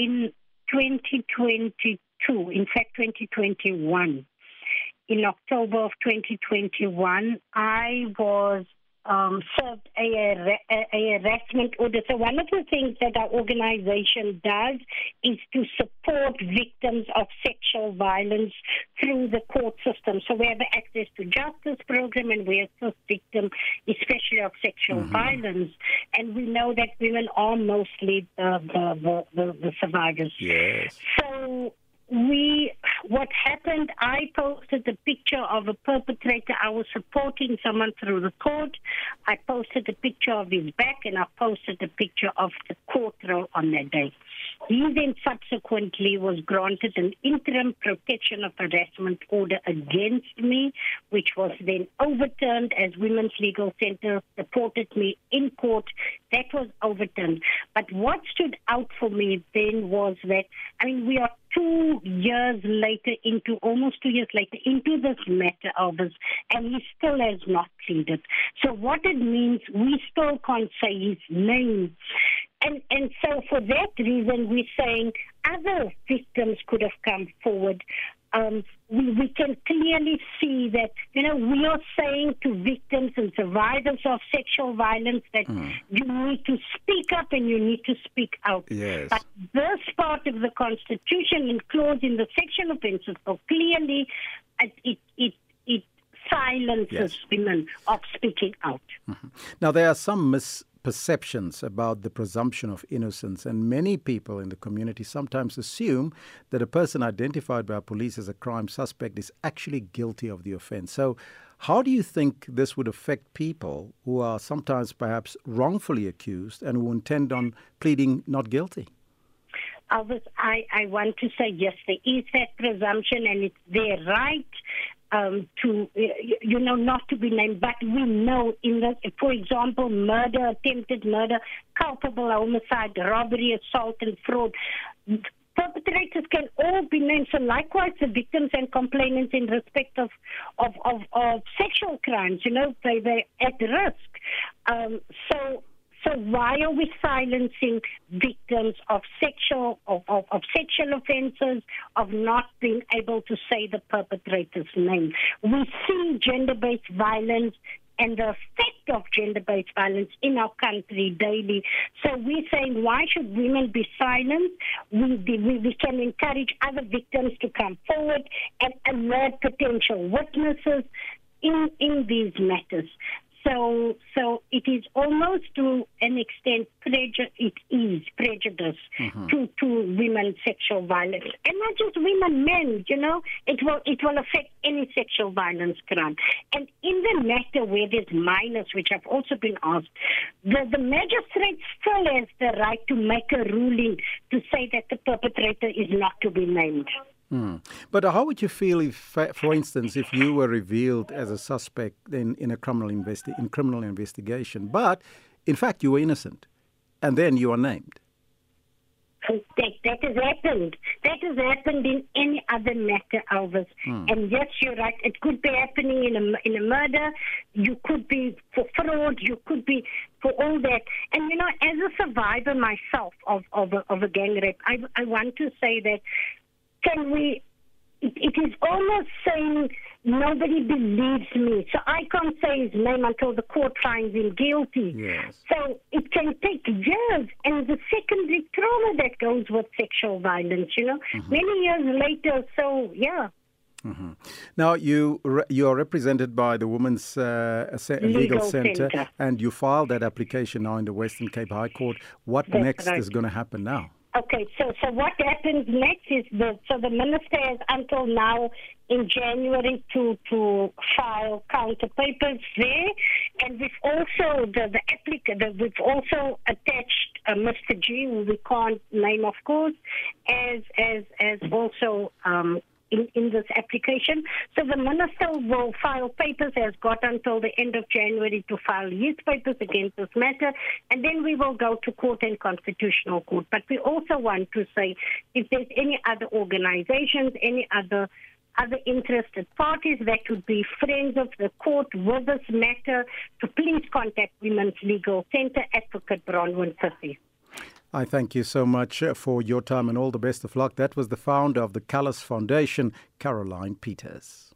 in 2022, in fact 2021, in October of 2021, I was um, served a, a, a harassment order. So one of the things that our organization does is to support victims of sexual violence through the court system. So we have access to justice program and we assist victims, especially of sexual mm-hmm. violence. And we know that women are mostly the, the, the, the survivors. Yes. So we what happened i posted a picture of a perpetrator. I was supporting someone through the court. I posted a picture of his back and i posted a picture of the courtroom on that day. He then subsequently was granted an interim protection of harassment order against me which was then overturned as women's legal center supported me in court. That was overturned. But what stood out for me then was that i mean we are two years later into almost two years later into this matter of us and he still has not pleaded. So what it means we still can't say his name. And and so for that reason we're saying other victims could have come forward um, we, we can clearly see that, you know, we are saying to victims and survivors of sexual violence that mm. you need to speak up and you need to speak out. Yes. But this part of the Constitution clause in the sexual offences so clearly it, it, it, it silences yes. women of speaking out. Mm-hmm. Now, there are some mis- perceptions about the presumption of innocence, and many people in the community sometimes assume that a person identified by police as a crime suspect is actually guilty of the offense. So, how do you think this would affect people who are sometimes perhaps wrongfully accused and who intend on pleading not guilty? Elvis, I, I want to say yes, there is that presumption and it's their right um, to, you know, not to be named, but we know in the, for example, murder, attempted murder, culpable homicide, robbery, assault, and fraud. Perpetrators can all be named. So likewise, the victims and complainants in respect of of, of, of sexual crimes, you know, they they're at risk. Um, so so why are we silencing victims of sexual of, of, of sexual offences, of not being able to say the perpetrator's name? We see gender-based violence and the effect of gender-based violence in our country daily. So we're saying, why should women be silent? We, we, we can encourage other victims to come forward and alert potential witnesses in, in these matters. So, so it is almost to an extent prejudice. It is prejudice mm-hmm. to to women's sexual violence, and not just women, men. You know, it will it will affect any sexual violence crime. And in the matter where there's minors, which have also been asked, the the magistrate still has the right to make a ruling to say that the perpetrator is not to be named. Mm. But how would you feel if, for instance, if you were revealed as a suspect in, in a criminal investi- in criminal investigation, but in fact you were innocent, and then you are named? That, that has happened. That has happened in any other matter, Elvis. Mm. And yes, you're right. It could be happening in a in a murder. You could be for fraud. You could be for all that. And you know, as a survivor myself of of a, of a gang rape, I I want to say that can we? It, it is almost saying nobody believes me, so I can't say his name until the court finds him guilty. Yes. So it can take years, and the secondary trauma that goes with sexual violence. You know, mm-hmm. many years later. So yeah. Mm-hmm. Now you re- you are represented by the Women's uh, Legal, Legal Centre, Center. and you filed that application now in the Western Cape High Court. What That's next right. is going to happen now? Okay, so so what happens next is the so the minister has until now in January to to file counter papers there, and we've also the the applicant we've also attached uh, Mr. G, who we can't name of course, as as as also um, in, in this application. So the minister will file papers, has got until the end of January to file his papers against this matter, and then we will go to court and constitutional court. But we also want to say if there's any other organizations, any other other interested parties that would be friends of the court with this matter to please contact Women's Legal Centre, Advocate Bronwyn Fithy. I thank you so much uh, for your time and all the best of luck. That was the founder of the Callus Foundation, Caroline Peters.